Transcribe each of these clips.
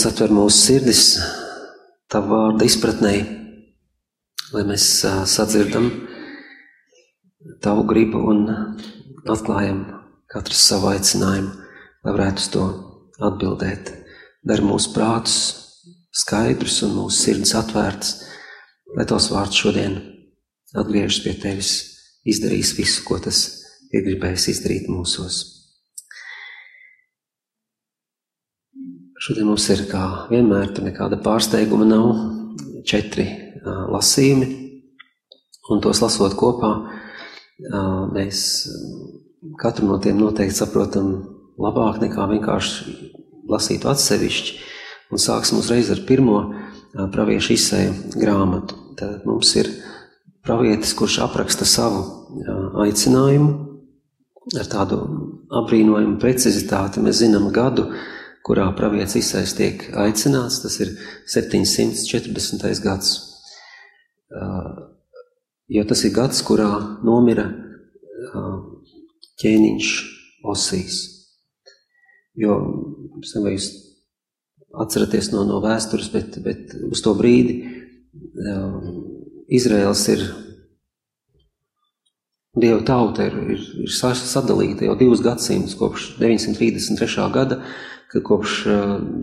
Dievs atver mūsu sirdis Tava vārda izpratnē, lai mēs sadzirdam Tavu gribu un atklājam katrs savu aicinājumu, lai varētu uz to atbildēt. Dar mūsu prātus skaidrus un mūsu sirds atvērts, lai tos vārds šodien atgriežas pie Tevis, izdarīs visu, ko tas ir gribējis izdarīt mūsos. Šodien mums ir kā vienmēr, tur nekāda pārsteiguma nav, četri uh, lasījumi, un tos lasot kopā, uh, mēs katru no tiem noteikti saprotam labāk nekā vienkārši lasītu atsevišķi, un sāksim uzreiz ar pirmo uh, praviešu izsēju grāmatu. Tad mums ir pravietis, kurš apraksta savu aicinājumu ar tādu apbrīnojumu precizitāti. Mēs zinām gadu, kurā pravietis Isais tiek aicināts, tas ir 740. gads. Jo tas ir gads, kurā nomira ķēniņš Osīs. Jo, es nezinu, vai jūs atceraties no, no vēstures, bet, bet uz to brīdi Izraels ir Dieva tauta ir, ir, ir sadalīta jau divus gadsimtus, kopš 933. gada, kad kopš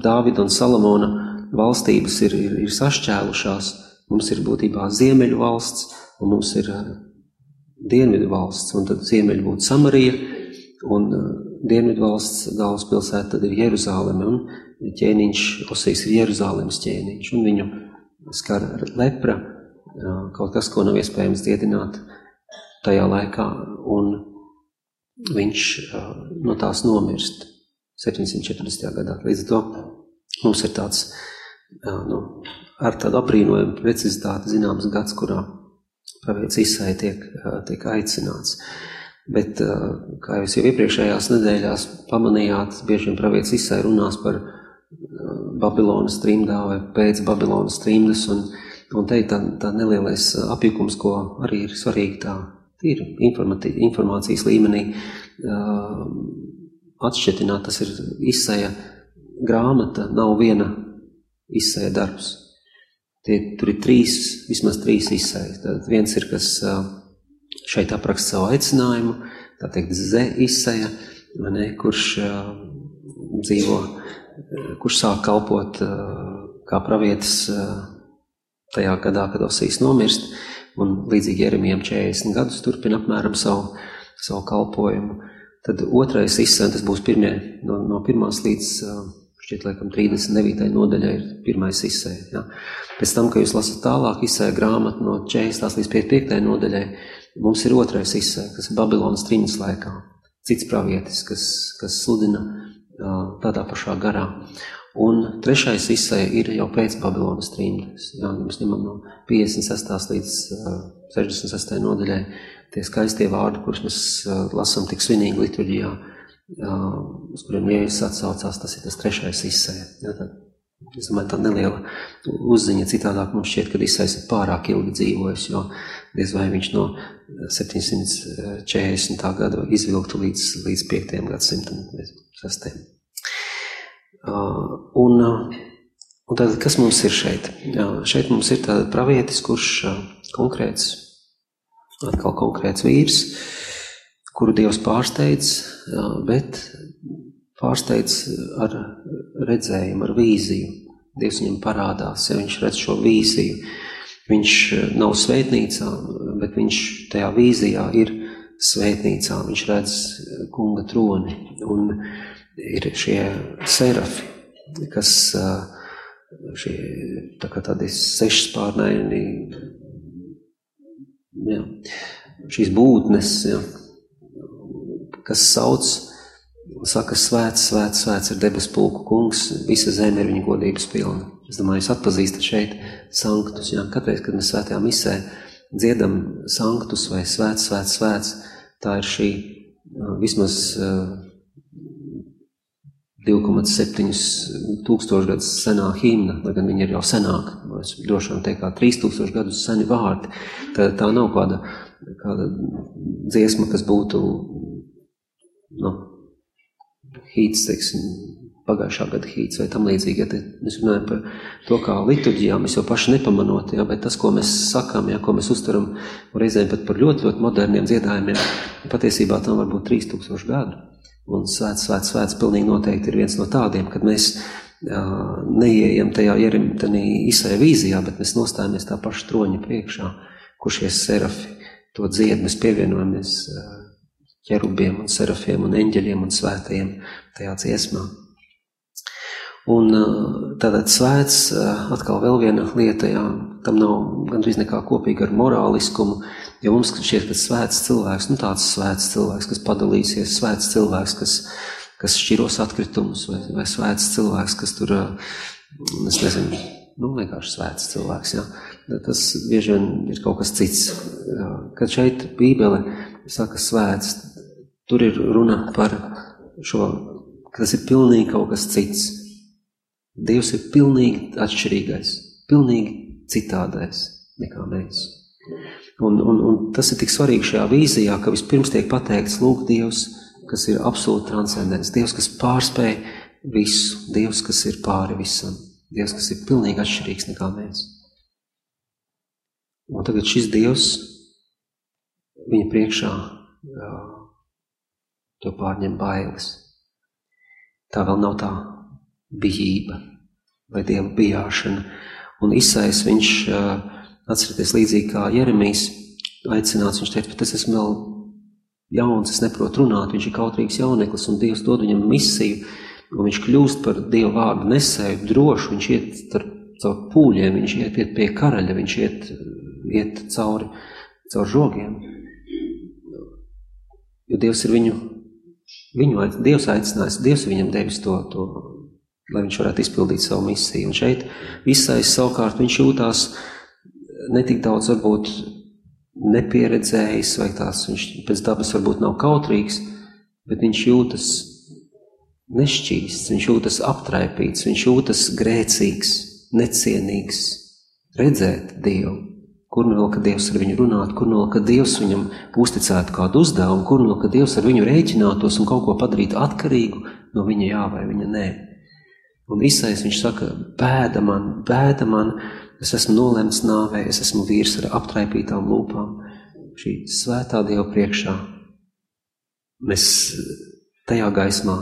Dāvida un Salamona valstības ir, ir, ir sašķēlušās. Mums ir būtībā ziemeļu valsts, un mums ir dienvidu valsts, un tad ziemeļi būtu Samarija, un dienvidu valsts galvaspilsēta tad ir Jeruzāleme, un ķēniņš Osijas ir Jeruzālemes ķēniņš, un viņu skar lepra, kaut kas, ko nav iespējams dziedināt tajā laikā, un viņš no tās nomirst 740. gadā. Līdz ar to mums ir tāds, nu, ar tādu aprīnojumu precizitāti zināms gads, kurā pravietis Isai tiek, tiek aicināts. Bet, kā jūs jau iepriekšējās nedēļās pamanījāt, bieži vien pravietis Isai runās par Babilonas trimdā vai pēc Babilonas trimdas, un, un te ir tā, tā nelielais apjukums, ko arī ir svarīgi tā tīri informācijas līmenī atšķetināt, tas ir izsēja grāmata, nav viena izsēja darbs. Tie, tur ir trīs, vismaz trīs izsējas. Tad viens ir, kas šeit apraksta savu aicinājumu, tā teikt, ze izsēja, ne, kurš dzīvo, kurš sāk kalpot kā pravietis tajā gadā, kad Osijas nomirst, un līdzīgi Jeremijam 40 gadus turpina apmēram savu, savu kalpojumu. Tad otrais izsēm, tas būs pirmie, no, no pirmās līdz, šķiet, laikam, 39. nodaļai ir pirmais izsēja. Ja. Pēc tam, kad jūs lasat tālāk izsēja grāmatu no 40. līdz 55. nodaļai, mums ir otrais izsēja, kas ir Babilonas trīņas laikā. Cits pravietis, kas, kas sludina tādā pašā garā. Un trešais izsēja ir jau pēc Babilonas trījus. Jā, mēs ņemam no 56. līdz uh, 66. nodaļai tie skaistie vārdi, kurus mēs uh, lasām tik svinīgi liturģijā, uh, uz kuriem Jēzus atsaucās, tas ir tas trešais izsēja. Jā, tad, es domāju, tā neliela uzziņa citādāk mums šķiet, ka izsējas ir pārāk ilgi dzīvojis, jo diez vai viņš no 740. gada izvilktu līdz, līdz 5. gadsimtam, 6. Uh, un, uh, un tad, kas mums ir šeit? Jā, šeit mums ir tāda pravietis, kurš uh, konkrēts, atkal konkrēts vīrs, kuru Dievs pārsteidz, bet pārsteidz ar redzējumu, ar vīziju. Dievs viņam parādās, ja viņš redz šo vīziju. Viņš nav svētnīcā, bet viņš tajā vīzijā ir svētnīcā. Viņš redz kunga troni. Un ir šie serafi, kas šie tā kā tādi sešspārnaini, jā, šīs būtnes, jā, kas sauc saka, svēts, svēts, svēts ir debes pulku kungs, visa zeme ir viņa godības pilna. Es domāju, jūs atpazīstat šeit sanktus, jā, katreiz, kad mēs svētajā misē dziedam sanktus vai svēts, svēts, svēts, tā ir šī vismaz 2,7 tūkstošu gadus senā himna, lai gan viņa ir jau senāka, es droši vien teikt kā 3000 gadus seni vārdi, tā, tā nav kāda, kāda dziesma, kas būtu, nu, hīts, teiksim, pagājušā gada hīts vai tam līdzīgi, ja te, mēs runājam par to, kā liturģijā mēs jau paši nepamanot, ja, bet tas, ko mēs sakām, ja, ko mēs uztaram reizēm pat par ļoti, ļoti moderniem dziedājumiem, patiesībā tam var būt 3000 gadu. Un svēts, svēts, svēts pilnīgi noteikti ir viens no tādiem, kad mēs uh, neieejam tajā ierimtenī izsai vīzijā, bet mēs nostājamies tā paša troņa priekšā, kur šie serafi to dzied, mēs pievienojamies uh, ķerubiem un serafiem un eņģeļiem un svētajiem tajā dziesmā. Un tātad svēts, atkal vēl viena lieta, jā, tam nav gandrīz nekā kopīga ar morāliskumu, jo mums šķiet, ka svēts cilvēks, nu tāds svēts cilvēks, kas padalīsies, svēts cilvēks, kas, kas šķiros atkritumus, vai, vai svēts cilvēks, kas tur, es nezinu, nu vienkārši svēts cilvēks, jā. Tas bieži vien ir kaut kas cits. Kad šeit Bībele saka svēts, tur ir runa par šo, ka tas ir pilnīgi kaut kas cits Dievs ir pilnīgi atšķirīgais, pilnīgi citādais nekā mēs. Un, un, un tas ir tik svarīgi šajā vīzijā, ka vispirms tiek pateikts, lūk, Dievs, kas ir absolūti transcendents, Dievs, kas pārspēj visu, Dievs, kas ir pāri visam, Dievs, kas ir pilnīgi atšķirīgs nekā mēs. Un tagad šis Dievs viņa priekšā to pārņem bailes. Tā vēl nav tā bijība vai dieva bijāšana. Un izsais viņš, atcerieties, līdzīgi kā Jeremijs aicināts, viņš teica, bet es esmu vēl jauns, es neprotu runāt, viņš ir kautrīgs jauneklis, un Dievs dod viņam misiju, un viņš kļūst par Dievu vārdu nesēju, drošu, viņš iet caur pūļiem, viņš iet, iet pie karaļa, viņš iet, iet cauri, caur žogiem. Jo Dievs ir viņu, viņu Dievs aicinājis, Dievs viņam devis to, to lai viņš varētu izpildīt savu misiju. Un šeit visais savukārt viņš jūtās netik daudz varbūt nepieredzējis, vai tās viņš pēc dabas varbūt nav kautrīgs, bet viņš jūtas nešķīsts, viņš jūtas aptraipīts, viņš jūtas grēcīgs, necienīgs, redzēt Dievu. Kur no vēl, ka Dievs ar viņu runātu, kur no vēl, ka Dievs viņam uzticētu kādu uzdevumu, kur no vēl, ka Dievs ar viņu rēķinātos un kaut ko padarītu atkarīgu no viņa jā vai viņa nē. Un visais viņš saka, bēda man, bēda man, es esmu nolemts nāvē, es esmu vīrs ar aptraipītām lūpām. Šī svētā Dieva priekšā mēs tajā gaismā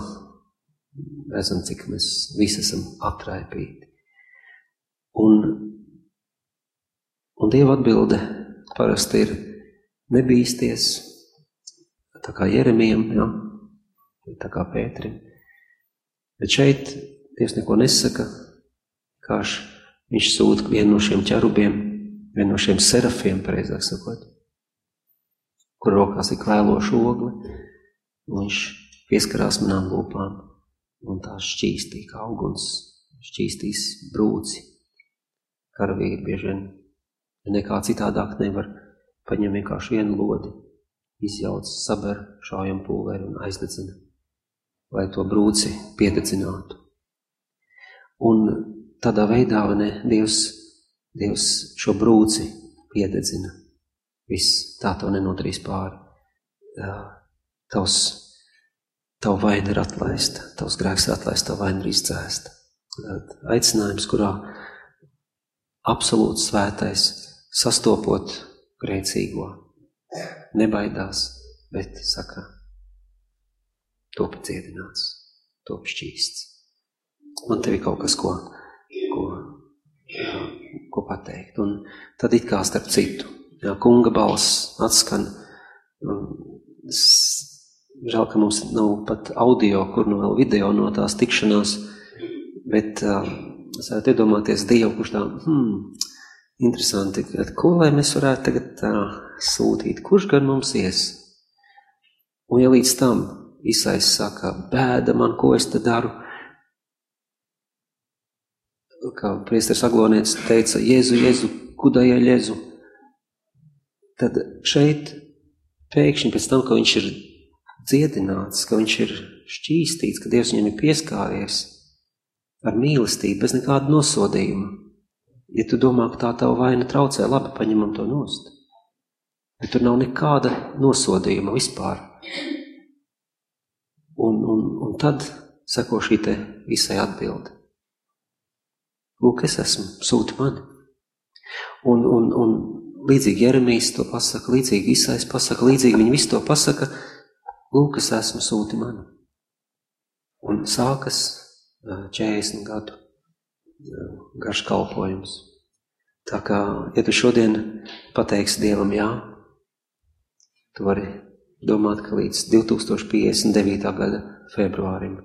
redzam, cik mēs visi esam aptraipīti. Un, un Dieva atbilde parasti ir nebīsties, tā kā Jeremijam, ja? tā kā Pēterim. Bet šeit Dievs neko nesaka, kāš viņš sūta vienu no šiem ķerubiem, vienu no šiem serafiem, pareizāk sakot, kur rokās ir kvēloša ogle, un viņš pieskarās manām lūpām, un tā šķīstī kā uguns, šķīstīs brūci. Karavīri bieži vien nekā citādāk nevar paņem vienkārši vienu lodi, izjauc, saber šaujam pulveri un aizdedzina, lai to brūci piededzinātu. Un tādā veidā ne, Dievs, Dievs šo brūci piededzina. Viss tā to nenodarīs pāri. Tavs, tavu vaina ir atlaista, tavs grēks ir atlaista, tavu vaina ir izdzēsta. Aicinājums, kurā absolūts svētais sastopot grēcīgo, nebaidās, bet saka, top dziedināts, top šķīsts man te ir kaut kas, ko, ko, jā, ko pateikt. Un tad it kā starp citu, jā, kunga balss atskan. Žēl, ka mums nav pat audio, kur nu vēl video no tās tikšanās, bet uh, es varētu iedomāties Dievu, kurš tā, hmm, interesanti, ko lai mēs varētu tagad tā sūtīt, kurš gan mums ies? Un ja līdz tam Isais saka, bēda man, ko es te daru, kā priesteris Aglonietis teica, Jēzu, Jēzu, kudajā Jēzu, tad šeit pēkšņi pēc tam, ka viņš ir dziedināts, ka viņš ir šķīstīts, ka Dievs viņam ir pieskāries ar mīlestību, bez nekāda nosodījuma. Ja tu domā, ka tā tava vaina traucē, labi, paņemam to nost. Bet tur nav nekāda nosodījuma vispār. Un, un, un tad seko šī visai atbildi. Lūk, es esmu, sūti mani. Un, un, un līdzīgi Jeremijs to pasaka, līdzīgi Isais pasaka, līdzīgi viņi visu to pasaka, lūk, es esmu, sūti mani. Un sākas 40 gadu garš kalpojums. Tā kā, ja tu šodien pateiksi Dievam jā, tu vari domāt, ka līdz 2059. gada februārim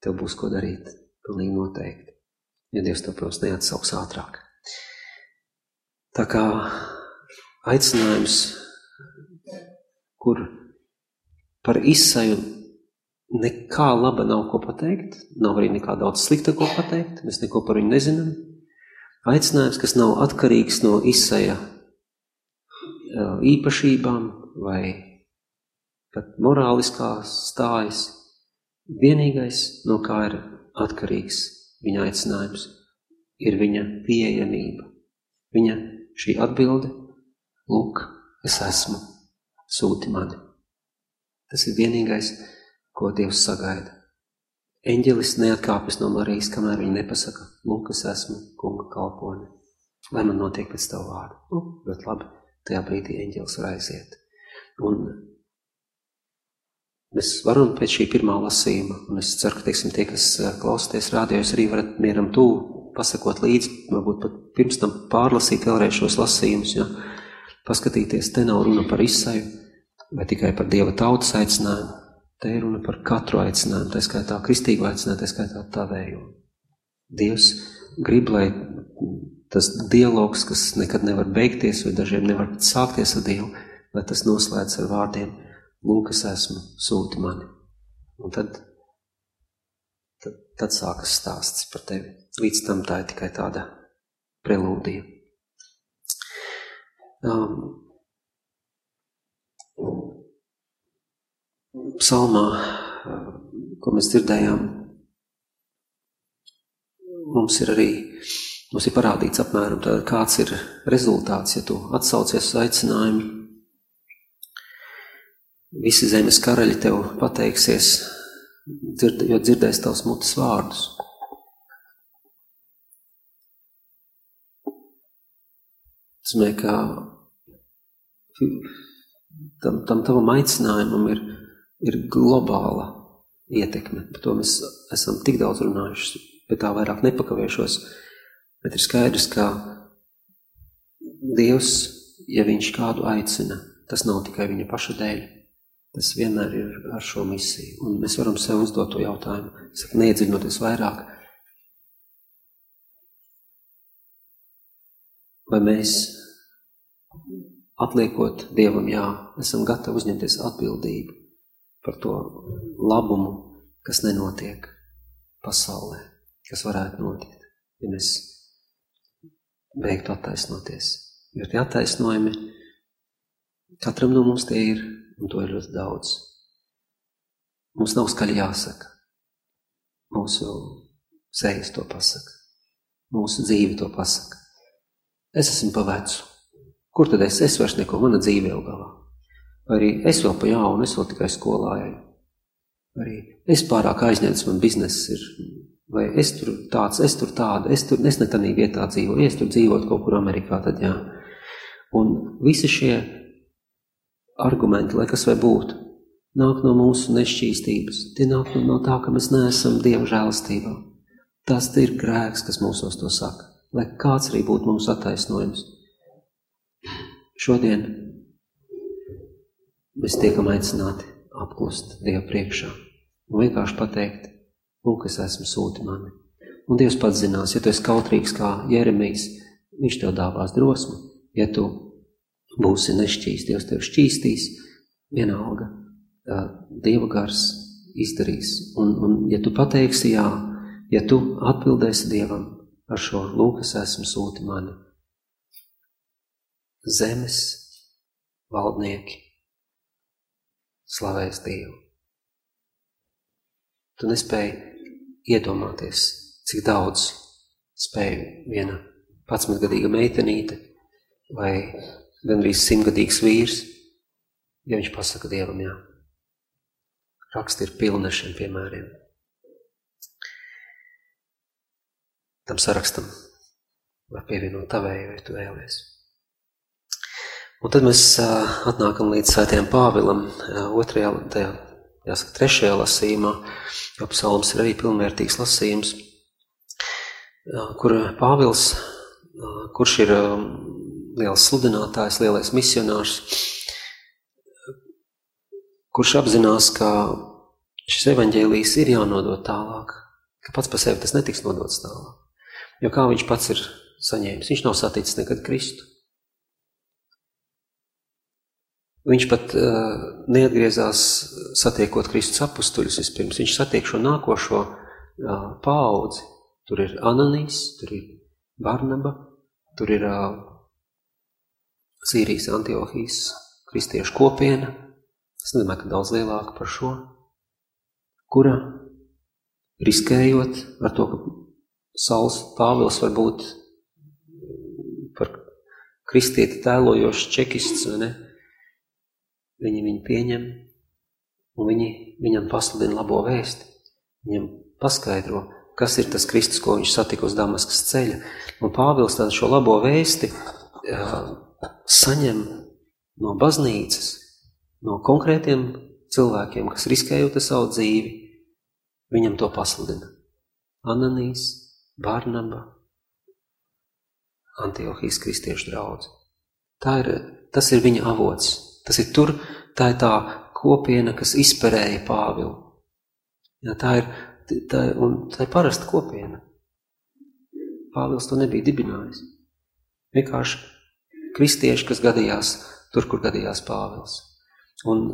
tev būs ko darīt. Pilnīgi noteikti ja Dievs to, protams, neatsauks ātrāk. Tā kā aicinājums, kur par izsaju nekā laba nav ko pateikt, nav arī nekā daudz slikta ko pateikt, mēs neko par viņu nezinām. Aicinājums, kas nav atkarīgs no izsaja īpašībām vai pat morāliskās stājas, vienīgais, no kā ir atkarīgs viņa aicinājums ir viņa pieejamība. Viņa šī atbilde, lūk, es esmu, sūti mani. Tas ir vienīgais, ko Dievs sagaida. Eņģelis neatkāpjas no Marijas, kamēr viņa nepasaka, lūk, es esmu kunga kalpone. Lai man notiek pēc tavu vārdu. Nu, ļoti labi, tajā brīdī eņģelis var aiziet. Un mēs varam pēc šī pirmā lasījuma, un es ceru, ka, teiksim, tie, kas klausāties rādījos, arī varat mieram tū pasakot līdzi, varbūt pat pirms tam pārlasīt vēlreiz šos lasījumus, ja? paskatīties, te nav runa par izsaju, vai tikai par Dieva tautas aicinājumu, te ir runa par katru aicinājumu, tā skaitā kristīgu aicinājumu, tā skaitā tavēju. Dievs grib, lai tas dialogs, kas nekad nevar beigties, vai dažiem nevar sākties ar Dievu, lai tas noslēdz ar vārdiem, lūk, es esmu, sūti mani. Un tad, tad, tad sākas stāsts par tevi. Līdz tam tā ir tikai tāda prelūdija. Um, psalmā, ko mēs dzirdējām, mums ir arī mums ir parādīts apmēram tā, kāds ir rezultāts, ja tu atsaucies uz aicinājumu. Visi zemes karaļi tev pateiksies, dzird, jo dzirdēs tavs mutes vārdus. nozīmē, ka tam, tam tavam aicinājumam ir, ir globāla ietekme. Par to mēs esam tik daudz runājuši, bet tā vairāk nepakavēšos. Bet ir skaidrs, ka Dievs, ja viņš kādu aicina, tas nav tikai viņa paša dēļ. Tas vienmēr ir ar šo misiju. Un mēs varam sev uzdot to jautājumu, saka, neiedziļinoties vairāk. Vai mēs atliekot Dievam, jā, esam gatavi uzņemties atbildību par to labumu, kas nenotiek pasaulē, kas varētu notikt, ja mēs beigtu attaisnoties. Jo tie attaisnojumi katram no mums tie ir, un to ir ļoti daudz. Mums nav skaļi jāsaka. Mūsu sejas to pasaka. Mūsu dzīve to pasaka. Es esmu pa vecu. Kur tad es? Es vairs neko, mana dzīve jau galā. Arī es vēl pa jaunu, es vēl tikai skolā eju. Arī es pārāk aizņemts, man bizness ir, vai es tur tāds, es tur tāda, es tur, es ne tādā vietā dzīvoju, es tur dzīvot kaut kur Amerikā, tad jā. Un visi šie argumenti, lai kas vai būtu, nāk no mūsu nešķīstības. Tie nāk no tā, ka mēs neesam Dieva žēlastībā. Tas ir grēks, kas mūsos to saka. Lai kāds arī būtu mūsu attaisnojums. Šodien mēs tiekam aicināti apklust Dievu priekšā un vienkārši pateikt, lūk, es esmu sūti mani. Un Dievs pats zinās, ja tu esi kautrīgs kā Jeremijs, viņš tev dāvās drosmu. Ja tu būsi nešķīst, Dievs tev šķīstīs, vienalga, Dieva gars izdarīs. Un, un ja tu pateiksi jā, ja tu atbildēsi Dievam ar šo lūk, es esmu sūti mani, zemes valdnieki slavēs Dievu. Tu nespēji iedomāties, cik daudz spēja viena patsmetgadīga meitenīte vai gandrīz simtgadīgs vīrs, ja viņš pasaka Dievam jā. Raksti ir pilni šiem piemēriem. Tam sarakstam var pievienot tavēju, ja tu vēlies. Un tad mēs atnākam līdz svētajam Pāvilam, otrajā, tajā, jāsaka, trešajā lasījumā, jo psalms ir arī pilnvērtīgs lasījums, kur Pāvils, kurš ir liels sludinātājs, lielais misionārs, kurš apzinās, ka šis evaņģēlijs ir jānodot tālāk, ka pats par sevi tas netiks nodots tālāk. Jo kā viņš pats ir saņēmis, viņš nav saticis nekad Kristu. Viņš pat uh, neatgriezās satiekot Kristus apstuļus vispirms. Viņš satiek šo nākošo uh, paudzi. Tur ir Ananīs, tur ir Barnaba, tur ir uh, Sīrijas Antiohijas kristiešu kopiena. Es nedomāju, ka daudz lielāka par šo, kura riskējot ar to, ka Sauls Pāvils var būt par kristieti tēlojošs čekists, vai ne? Viņi viņu pieņem, un viņi viņam pasludina labo vēsti. Viņam paskaidro, kas ir tas Kristus, ko viņš satika uz Damaskas ceļa. Un Pāvils tādu šo labo vēsti uh, saņem no baznīcas, no konkrētiem cilvēkiem, kas riskējot savu dzīvi, viņam to pasludina. Ananīs, Barnaba, Antiohijas kristiešu draudz. Tā ir, tas ir viņa avots. Tas ir tur, tā ir tā kopiena, kas izperēja Pāvilu. Jā, tā ir, tā, un tā ir parasta kopiena. Pāvils to nebija dibinājis. Vienkārši kristieši, kas gadījās tur, kur gadījās Pāvils. Un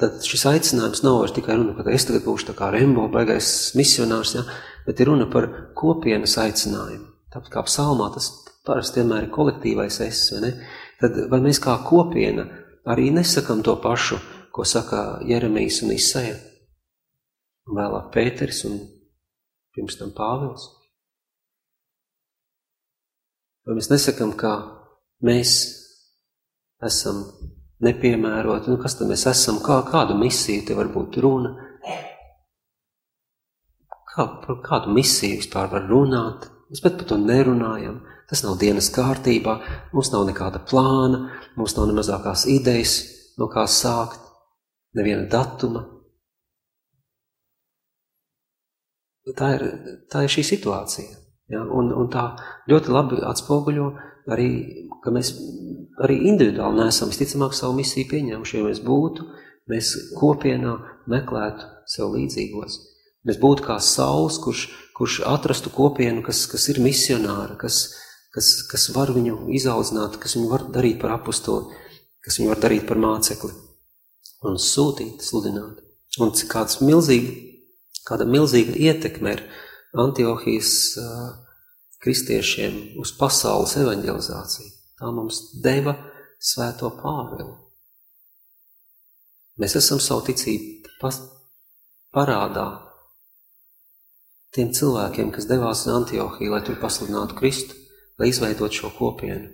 tad šis aicinājums nav vairs tikai runa to, es tagad būšu tā kā Rembo, baigais misionārs, ja? bet ir runa par kopienas aicinājumu. Tāpat kā psalmā tas parasti vienmēr ir kolektīvais es, vai ne? Tad vai mēs kā kopiena arī nesakam to pašu, ko saka Jeremijs un Isaija, un vēlāk Pēteris un pirms tam Pāvils? Vai mēs nesakam, ka mēs esam nepiemēroti, nu kas tad mēs esam, kā, kādu misiju te var būt runa? Kā, par kādu misiju vispār var runāt? Mēs pat par to nerunājam. Tas nav dienas kārtībā, mums nav nekāda plāna, mums nav ne mazākās idejas, no kā sākt neviena datuma. Tā ir, tā ir šī situācija. Ja? Un, un tā ļoti labi atspoguļo arī, ka mēs arī individuāli nesam visticamāk savu misiju pieņēmuši. Ja mēs būtu, mēs kopienā meklētu sev līdzīgos. Mēs būtu kā sauls, kurš, kurš atrastu kopienu, kas, kas ir misionāra, kas, kas, kas var viņu izaudzināt, kas viņu var darīt par apustuli, kas viņu var darīt par mācekli un sūtīt, sludināt. Un kāds milzīgi, kāda milzīga ietekme ir Antiohijas kristiešiem uz pasaules evanģelizāciju. Tā mums deva svēto Pāvilu. Mēs esam savu ticību parādā tiem cilvēkiem, kas devās uz Antiohiju, lai tur pasludinātu Kristu, lai izveidot šo kopienu.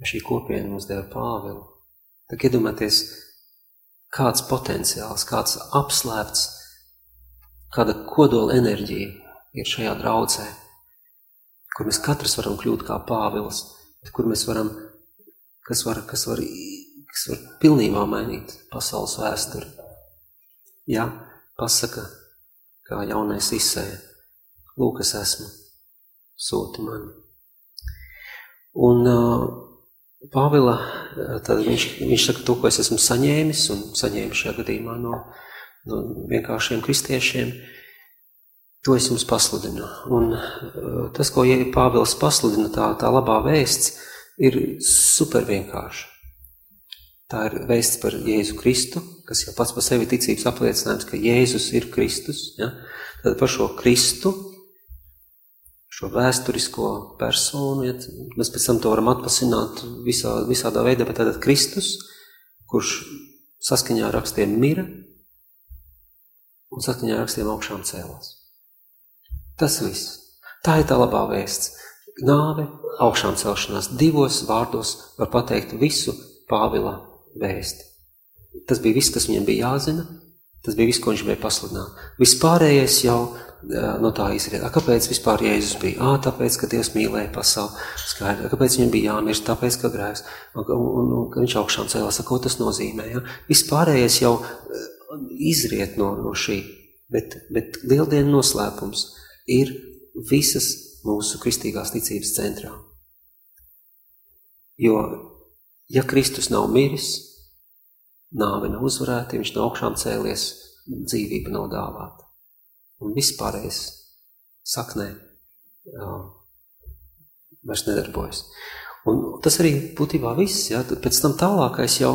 Šī kopiena mums deva Pāvilu. Tad iedomājieties, kāds potenciāls, kāds apslēpts, kāda kodola enerģija ir šajā draudzē, kur mēs katrs varam kļūt kā Pāvils, bet kur mēs varam, kas var, kas var, kas var pilnībā mainīt pasaules vēsturi. Jā, pasaka, kā jaunais izsēja, lūk, es esmu, sūti mani. Un uh, Pāvila, tad viņš, viņš saka to, ko es esmu saņēmis, un saņēmis šajā gadījumā no, no vienkāršiem kristiešiem, to es jums pasludinu. Un tas, ko Pāvils pasludina, tā, tā labā vēsts, ir super vienkārša. Tā ir vēsts par Jēzu Kristu, kas jau pats par sevi ticības apliecinājums, ka Jēzus ir Kristus. Ja? Tad par šo Kristu šo vēsturisko personu, ja mēs pēc tam to varam atpasināt visā, visādā veidā, bet tātad Kristus, kurš saskaņā ar rakstiem mira un saskaņā ar rakstiem augšām cēlās. Tas viss. Tā ir tā labā vēsts. Nāve, augšām celšanās divos vārdos var pateikt visu Pāvila vēsti. Tas bija viss, kas viņam bija jāzina, tas bija viss, ko viņš bija pasludināt. Vispārējais jau no tā izriet. Kāpēc vispār Jēzus bija? Ā, tāpēc, ka Dievs mīlēja pasauli. Skaidri. Kāpēc viņam bija jāmirst? Tāpēc, ka grēks. Un, un, un, un viņš augšām cēlās. Ko tas nozīmē? Ja? Vispārējais jau izriet no, no šī. Bet, bet lieldienu noslēpums ir visas mūsu kristīgās ticības centrā. Jo, ja Kristus nav miris, nāve nav uzvarēta, viņš nav augšām cēlies, dzīvība nav dāvāta un vispārējais saknē jā, vairs nedarbojas. Un tas arī būtībā viss, jā, pēc tam tālākais jau,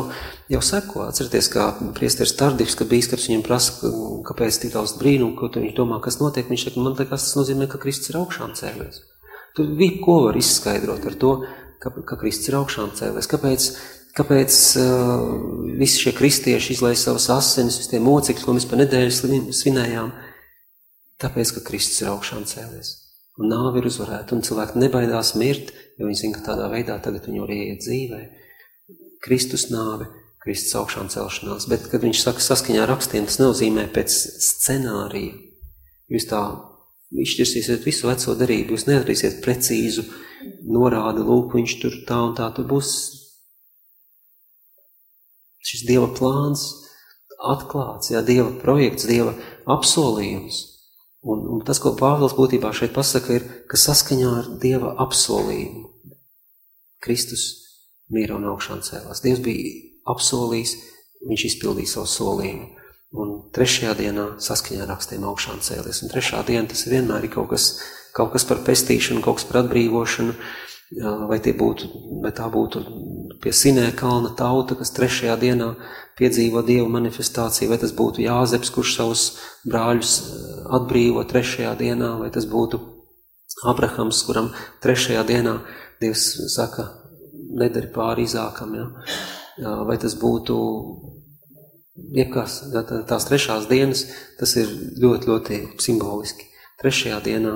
jau seko. Atcerieties, kā priesteris Tardivs, kad bīskaps viņam prasa, kāpēc tik daudz brīnumu, ko viņš domā, kas notiek, viņš saka, man liekas, tas nozīmē, ka Kristus ir augšām cēlies. Tur visu ko var izskaidrot ar to, ka, ka Kristus ir augšām cēlies. Kāpēc, kāpēc uh, visi šie kristieši izlaiž savas asinis, visi tie mocekļi, ko mēs pa nedēļu svinējām, Tāpēc, ka Kristus ir augšām cēlies. Un nāve ir uzvarēta, un cilvēki nebaidās mirt, jo viņi zina, ka tādā veidā tagad viņi var ieiet dzīvē. Kristus nāve, Kristus augšām celšanās. Bet, kad viņš saka saskaņā ar rakstiem, tas nenozīmē pēc scenārija. Jūs tā izšķirsiet visu veco darību, jūs neatradīsiet precīzu norādi, lūk, viņš tur tā un tā, tur būs šis Dieva plāns atklāts, jā, Dieva projekts, Dieva apsolījums. Un, un tas, ko Pāvils būtībā šeit pasaka, ir, ka saskaņā ar Dieva apsolījumu Kristus mīra un augšām cēlās. Dievs bija apsolījis, viņš izpildīja savu solījumu. Un trešajā dienā saskaņā ar rakstiem augšām cēlies. Un trešā diena tas vienmēr ir kaut kas, kaut kas par pestīšanu, kaut kas par atbrīvošanu, vai, būtu, vai tā būtu pie Sinē kalna tauta, kas trešajā dienā piedzīvo Dievu manifestāciju, vai tas būtu Jāzeps, kurš savus brāļus atbrīvo trešajā dienā, vai tas būtu Abrahams, kuram trešajā dienā Dievs saka, nedari pāri Izākam, ja? vai tas būtu jebkās, tās trešās dienas, tas ir ļoti, ļoti simboliski. Trešajā dienā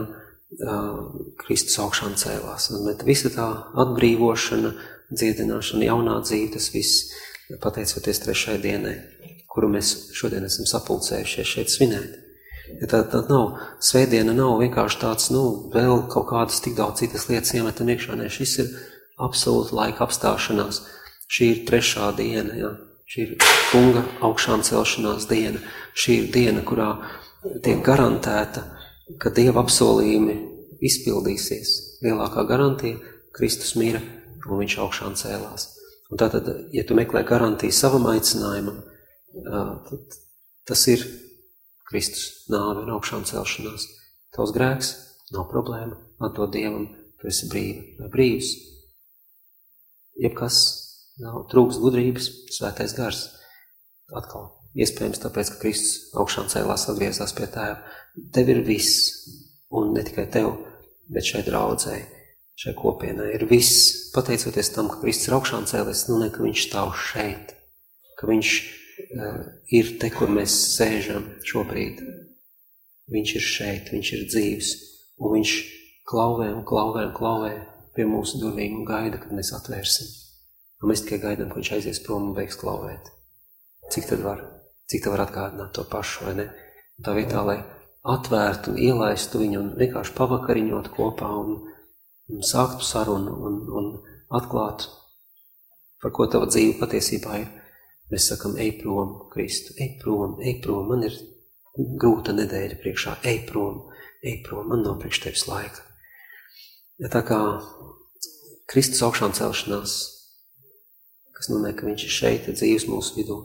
Kristus augšām cēlās. Bet visa tā atbrīvošana, dziedināšana, jaunā dzīve, tas viss pateicoties trešajai dienai, kuru mēs šodien esam sapulcējušies šeit svinēt. Ja tā, tā nav, svētdiena nav vienkārši tāds, nu, vēl kaut kādas tik daudz citas lietas iemetam iekšā, ne, šis ir absolūti laika apstāšanās. Šī ir trešā diena, ja, Šī ir kunga augšām celšanās diena. Šī ir diena, kurā tiek garantēta, ka Dieva apsolījumi izpildīsies. Lielākā garantija - Kristus mīra un viņš augšām cēlās. Un tātad, ja tu meklē garantiju savam aicinājumam, tad tas ir Kristus nāve un augšām celšanās. Tavs grēks nav problēma, atdod Dievam, tu esi brīvi vai brīvs. Jebkas nav trūks gudrības, svētais gars. Atkal, iespējams tāpēc, ka Kristus augšām cēlās atgriezās pie tēva. Tev ir viss, un ne tikai tev, bet šai draudzēji, šai kopienai ir viss. Pateicoties tam, ka Kristus ir augšām cēlies, nu ne, ka viņš stāv šeit, ka viņš uh, ir te, kur mēs sēžam šobrīd. Viņš ir šeit, viņš ir dzīvs, un viņš klauvē un klauvē un klauvē pie mūsu durvīm un gaida, kad mēs atvērsim. Un mēs tikai gaidām, ka viņš aizies prom un beigs klauvēt. Cik tad var, cik tad var atgādināt to pašu, vai ne? Tā vietā, lai atvērtu un ielaistu viņu un vienkārši pavakariņot kopā un, un sāktu sarunu un, un atklātu, par ko tava dzīve patiesībā ir. Mēs sakam, ej prom, Kristu, ej prom, ej prom, man ir grūta nedēļa priekšā, ej prom, ej prom, man nav priekš tevis laika. Ja tā kā Kristus augšām celšanās kas nozīmē, ka viņš ir šeit, dzīves mūsu vidū,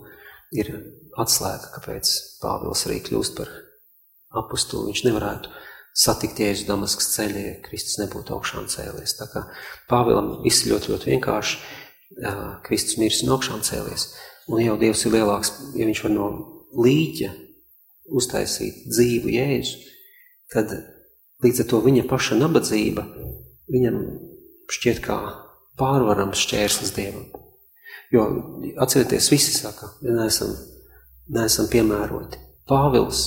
ir atslēga, kāpēc Pāvils arī kļūst par apustuli. Viņš nevarētu satikt Jēzu Damaskas ceļā, ja Kristus nebūtu augšām cēlies. Tā kā Pāvilam viss ļoti, ļoti vienkārši, Kristus mirs un augšām cēlies. Un jau Dievs ir lielāks, ja viņš var no līķa uztaisīt dzīvu Jēzu, tad līdz ar to viņa paša nabadzība viņam šķiet kā pārvarams šķērslis Dievam. Jo atcerieties, visi saka, neesam, neesam piemēroti. Pāvils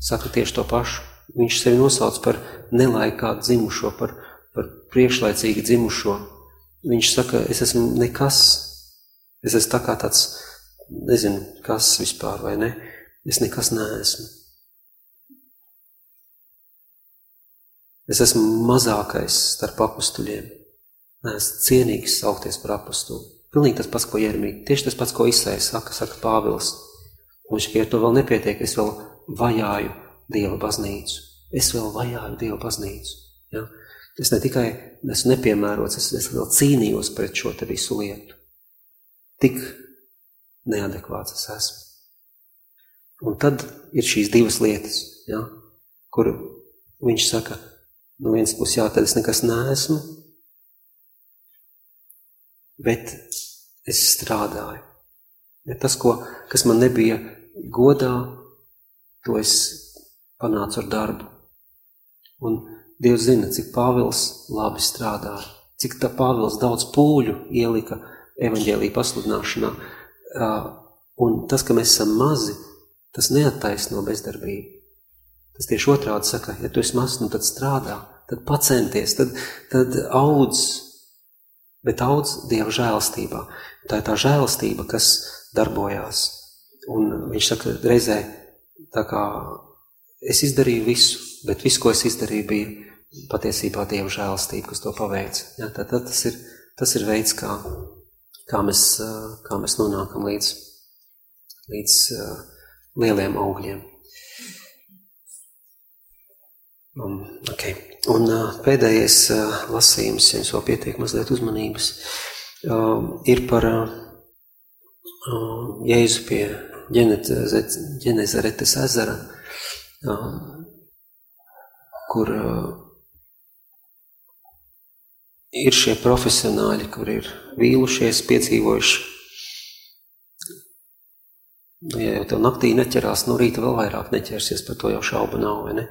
saka tieši to pašu. Viņš sevi nosauc par nelaikā dzimušo, par, par priekšlaicīgi dzimušo. Viņš saka, es esmu nekas, es esmu tā kā tāds, nezinu, kas vispār vai ne, es nekas neesmu. Es esmu mazākais starp apustuļiem. Es cienīgs saukties par apustuli. Pilnīgi tas pats, ko Jeremija, tieši tas pats, ko Isai saka, saka Pāvils. Un šķiet, ja to vēl nepietiek, es vēl vajāju Dieva baznīcu. Es vēl vajāju Dieva baznīcu. Ja? Es ne tikai esmu nepiemērots, es, es vēl cīnījos pret šo te visu lietu. Tik neadekvāts es esmu. Un tad ir šīs divas lietas, ja? kur viņš saka, no vienas puses, jā, tad es nekas neesmu, bet es strādāju. Ja tas, ko, kas man nebija godā, to es panācu ar darbu. Un Dievs zina, cik Pāvils labi strādāja, cik tā Pāvils daudz pūļu ielika evaņģēlī pasludināšanā. Un tas, ka mēs esam mazi, tas neattaisno bezdarbību. Tas tieši otrādi saka, ja tu esi mazs, nu tad strādā, tad pacenties, tad, tad audz, bet daudz Dieva žēlstībā. Tā ir tā žēlastība, kas darbojās. Un viņš saka, reizē, tā kā es izdarīju visu, bet viss, ko es izdarīju, bija patiesībā Dieva žēlastība, kas to paveica. Ja, tad, tad tas, ir, tas ir veids, kā, kā, mēs, kā mēs nonākam līdz līdz lieliem augļiem. Um, okay. Un uh, pēdējais uh, lasījums, ja jums vēl pietiek mazliet uzmanības, uh, ir par uh, Jēzu pie Ģenezaretes ezera, kur ir šie profesionāļi, kur ir vīlušies, piedzīvojuši. Nu, ja jau tev naktī neķerās, no rīta vēl vairāk neķersies, par to jau šaubu nav, vai ne?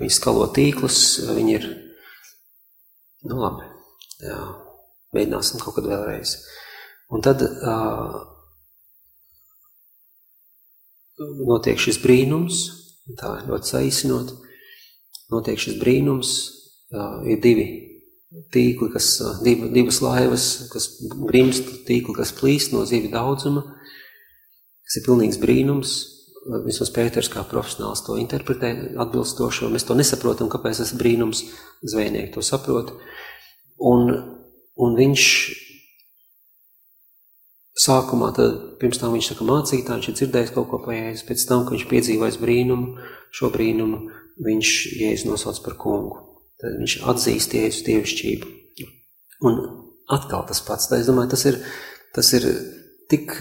Viņi skalo tīklus, viņi ir, nu labi, jā, mēģināsim kaut kad vēlreiz. Un tad uh, notiek šis brīnums, tā ļoti saīsinot, notiek šis brīnums, ir divi tīkli, kas, div, divas laivas, kas grimst, tīkli, kas plīst no zivju daudzuma, kas ir pilnīgs brīnums. Vismaz Pēters kā profesionāls to interpretē atbilstoši, mēs to nesaprotam, kāpēc tas brīnums, zvejnieki to saprot. Un, un viņš sākumā, tad pirms tam viņš saka mācītā, viņš ir dzirdējis kaut ko paies, pēc tam, kad viņš piedzīvojis brīnumu, šo brīnumu viņš jēzus nosauc par kungu. Tad viņš atzīst Jēzus dievišķību. Un atkal tas pats. Tā, es domāju, tas ir, tas ir tik,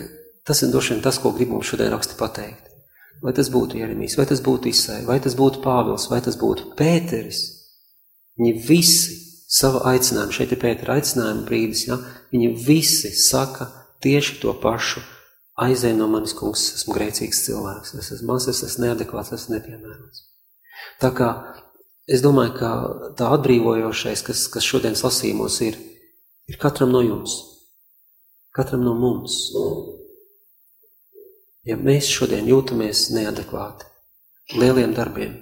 tas ir vien tas, ko grib mums šodien raksti pateikt. Vai tas būtu Jeremijs, vai tas būtu Isai, vai tas būtu Pāvils, vai tas būtu Pēteris. Viņi visi savu aicinājumu, šeit ir Pētera aicinājuma brīdis, ja? viņi visi saka tieši to pašu. Aizēj no manis, kungs, esmu grēcīgs cilvēks, es esmu mazs, es esmu neadekvāts, es esmu nepiemērots. Tā kā es domāju, ka tā atbrīvojošais, kas, kas šodienas lasījumos ir, ir katram no jums, katram no mums. Ja mēs šodien jūtamies neadekvāti lieliem darbiem,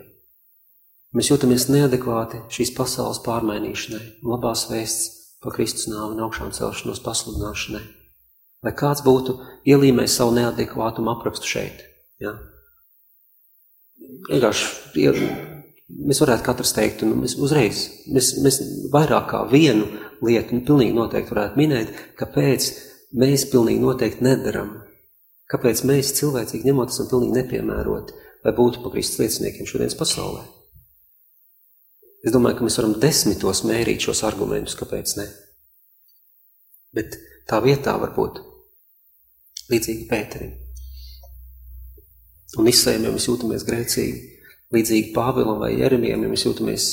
mēs jūtamies neadekvāti šīs pasaules pārmainīšanai, labās vēsts par Kristus nāvi un augšām celšanos pasludināšanai, lai kāds būtu ielīmējis savu neadekvātumu aprakstu šeit. Ja? Vienkārši Mēs varētu katrs teikt, un mēs uzreiz, mēs, mēs vairāk kā vienu lietu, nu, pilnīgi noteikti varētu minēt, kāpēc mēs pilnīgi noteikti nedaram. Kāpēc mēs cilvēcīgi ņemot esam pilnīgi nepiemēroti, lai būtu pa Kristus lieciniekiem šodienas pasaulē. Es domāju, ka mēs varam desmitos mērīt šos argumentus, kāpēc ne. Bet tā vietā var būt līdzīgi Pēterim. Un izsējumiem mēs jūtamies grēcīgi līdzīgi Pāvilam vai Jeremijam, ja mēs jūtamies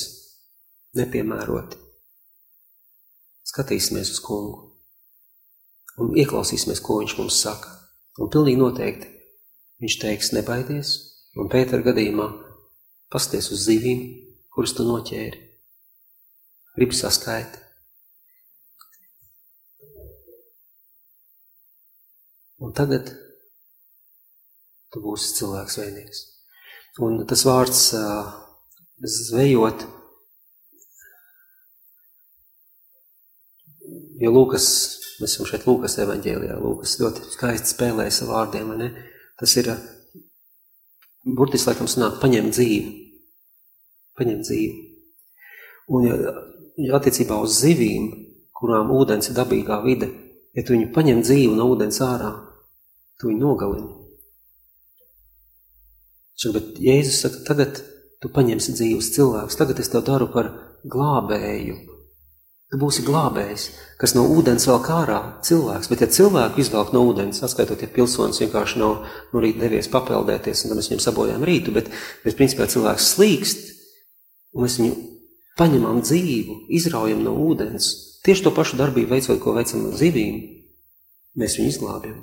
nepiemēroti. Skatīsimies uz kungu un ieklausīsimies, ko viņš mums saka. Un pilnīgi noteikti viņš teiks, nebaidies, un Pētera gadījumā pasties uz zivīm, kuras tu noķēri. Gribi saskaiti. Un tagad tu būsi cilvēks vainīgs. Un tas vārds zvejot, jo Lūkas, mēs esam šeit Lūkas evaņģēlijā, Lūkas ļoti skaisti spēlē sa vārdiem, ne? Tas ir, burtiski laikam sanāk, paņemt dzīvi. Paņemt dzīvi. Un ja, ja attiecībā uz zivīm, kurām ūdens ir dabīgā vide, ja tu viņu paņem dzīvi no ūdens ārā, tu viņu nogalini. Saka, bet Jēzus saka, tagad tu paņemsi dzīves cilvēkus, tagad es tev daru par glābēju. Tu būsi glābējs, kas no ūdens vēl kārā cilvēks, bet ja cilvēku izvelk no ūdens, atskaitot, ja pilsonis vienkārši nav no rīta devies papeldēties, un tad mēs viņam sabojām rītu, bet, bet principā cilvēks slīkst, un mēs viņu paņemam dzīvu, izraujam no ūdens, tieši to pašu darbību veicot, ko veicam zivīm, mēs viņu izglābjam.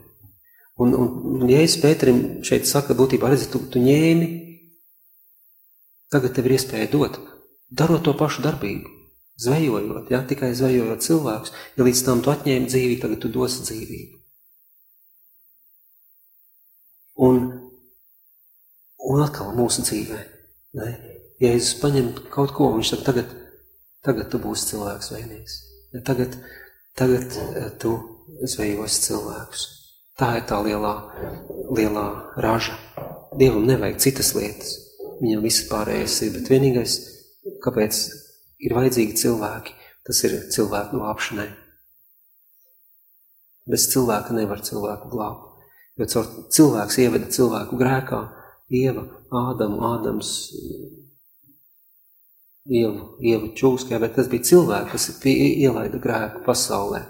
Un, un, un Jēzus Pēterim šeit saka, būtībā, redzi, tu, tu ņēmi, tagad tev ir iespēja dot, darot to pašu darbību, zvejojot, ja, tikai zvejojot cilvēkus, ja līdz tam tu atņēmi dzīvību, tagad tu dosi dzīvību. Un, un atkal mūsu dzīvē, ne? Jēzus paņem kaut ko, viņš saka, tagad, tagad tu būsi cilvēks vainīgs. Ja, tagad, tagad eh, tu zvejosi cilvēkus. Tā ir tā lielā, lielā raža. Dievam nevajag citas lietas. Viņam viss pārējais ir, bet vienīgais, kāpēc ir vajadzīgi cilvēki, tas ir cilvēku glābšanai. Bez cilvēka nevar cilvēku glābt. Jo cilvēks ieveda cilvēku grēkā, Ieva, Ādamu, Ādams, Ievu, Ievu čūskajā, bet tas bija cilvēki, kas ielaida grēku pasaulē.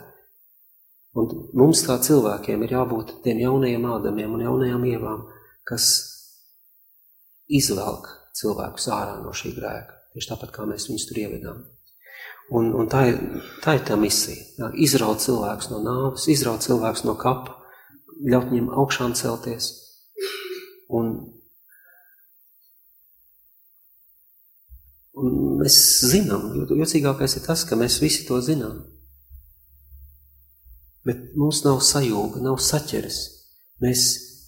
Un mums kā cilvēkiem ir jābūt tiem jaunajiem Ādamiem un jaunajām Ievām, kas izvelk cilvēkus ārā no šī grēka. Tieši tāpat, kā mēs viņus tur ievedām. Un, un tā, ir, tā ir tā misija. Izraut cilvēkus no nāves, izraut cilvēkus no kapa, ļaut viņiem augšām celties. Un, un mēs zinām, jocīgākais ir tas, ka mēs visi to zinām. Bet mums nav sajūga, nav saķeres. Mēs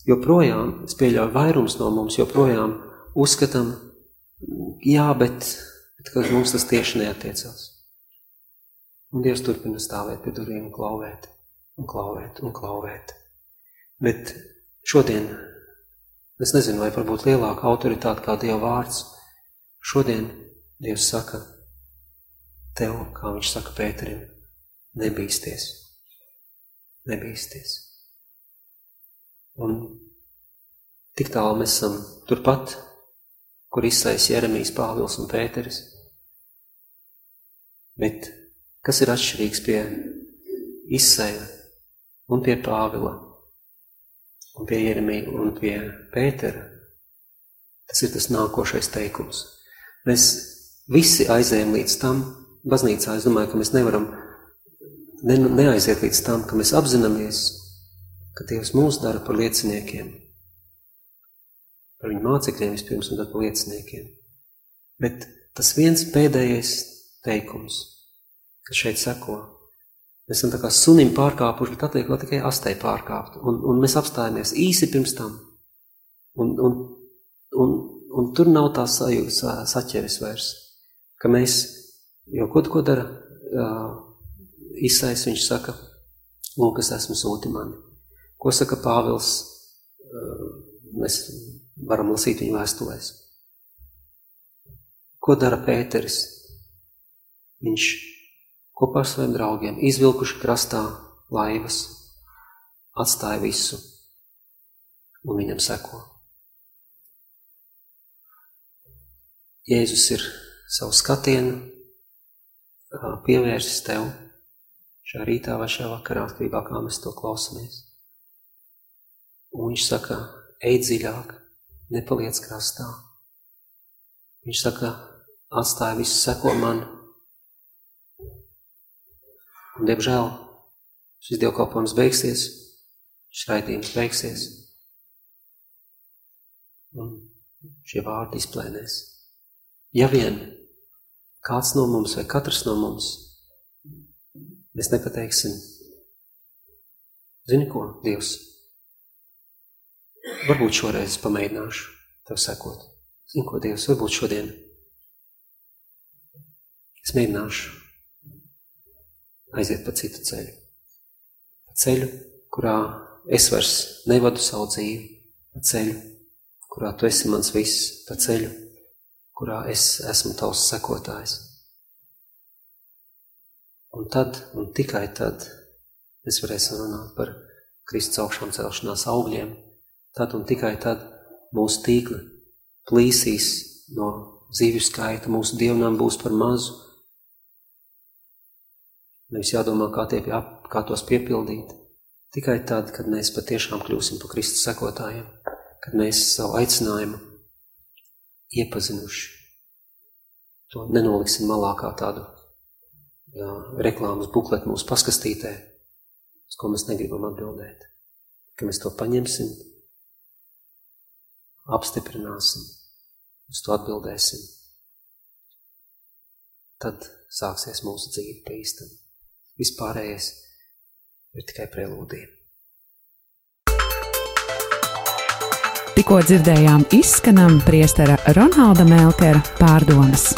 joprojām, es pieļauju, vairums no mums joprojām uzskatām, jā, bet, bet ka mums tas tieši neatiecās. Un Dievs turpina stāvēt pie durvīm klauvēt, un klauvēt, un klauvēt. Bet šodien, es nezinu, vai varbūt lielāka autoritāte kā Dieva vārds, šodien Dievs saka tev, kā viņš saka Pēterim, nebīsties. Nebīsties. Un tik tālu mēs esam turpat, kur izsais Jeremijs, Pāvils un Pēteris. Bet Kas ir atšķirīgs pie Izsaja un pie Pāvila un pie Jeremija un pie Pētera? Tas ir tas nākošais teikums. Mēs visi aizējam līdz tam, baznīcā es domāju, ka mēs nevaram ne, neaiziet līdz tam, ka mēs apzināmies, ka Dievs mūs dara par lieciniekiem. Par viņu mācekļiem vispirms un tad par lieciniekiem. Bet tas viens pēdējais teikums – kas šeit seko. Mēs esam tā kā sunim pārkāpuši, bet atliek vēl tikai astei pārkāpt. Un, un mēs apstājamies īsi pirms tam. Un, un, un, un tur nav tā sajūta, saķeris vairs. Ka mēs, jo ko, ko dara uh, Isais, viņš saka, lūk, es esmu sūti mani. Ko saka Pāvils? Uh, mēs varam lasīt viņu vēstulēs. Ko dara Pēteris? Viņš kopā ar saviem draugiem, izvilkuši krastā laivas, atstāja visu un viņam seko. Jēzus ir savu skatienu pievērsis tev šajā rītā vai šajā vakarā, atkarībā kā mēs to klausamies. Un viņš saka, ej dziļāk, nepaliec krastā. Viņš saka, atstāja visu, seko man, Un, diemžēl, šis dievkalpojums beigsies, šis raidījums beigsies, un šie vārdi izplēnēs. Ja vien kāds no mums vai katrs no mums, mēs nepateiksim, zini ko, Dievs, varbūt šoreiz pamēģināšu tev sekot. Zini ko, Dievs, varbūt šodien. Es mēģināšu aiziet pa citu ceļu. Pa ceļu, kurā es vairs nevadu savu dzīvi, pa ceļu, kurā tu esi mans viss, pa ceļu, kurā es esmu tavs sekotājs. Un tad, un tikai tad, mēs varēsim runāt par Kristus augšām celšanās augļiem, tad un tikai tad mūsu tīkli plīsīs no dzīvju skaita, mūsu dievnām būs par mazu, Nevis jādomā, kā, tie, kā tos piepildīt. Tikai tad, kad mēs patiešām kļūsim par Kristus sekotājiem, kad mēs savu aicinājumu iepazinuši, to nenoliksim malā kā tādu jā, reklāmas bukletu mūsu paskastītē, uz ko mēs negribam atbildēt. Ka mēs to paņemsim, apstiprināsim, uz to atbildēsim. Tad sāksies mūsu dzīve pa īstam. Vispārējais ir tikai prelūdija. Tikko dzirdējām izskanam priestera Ronalda Melkera pārdomas.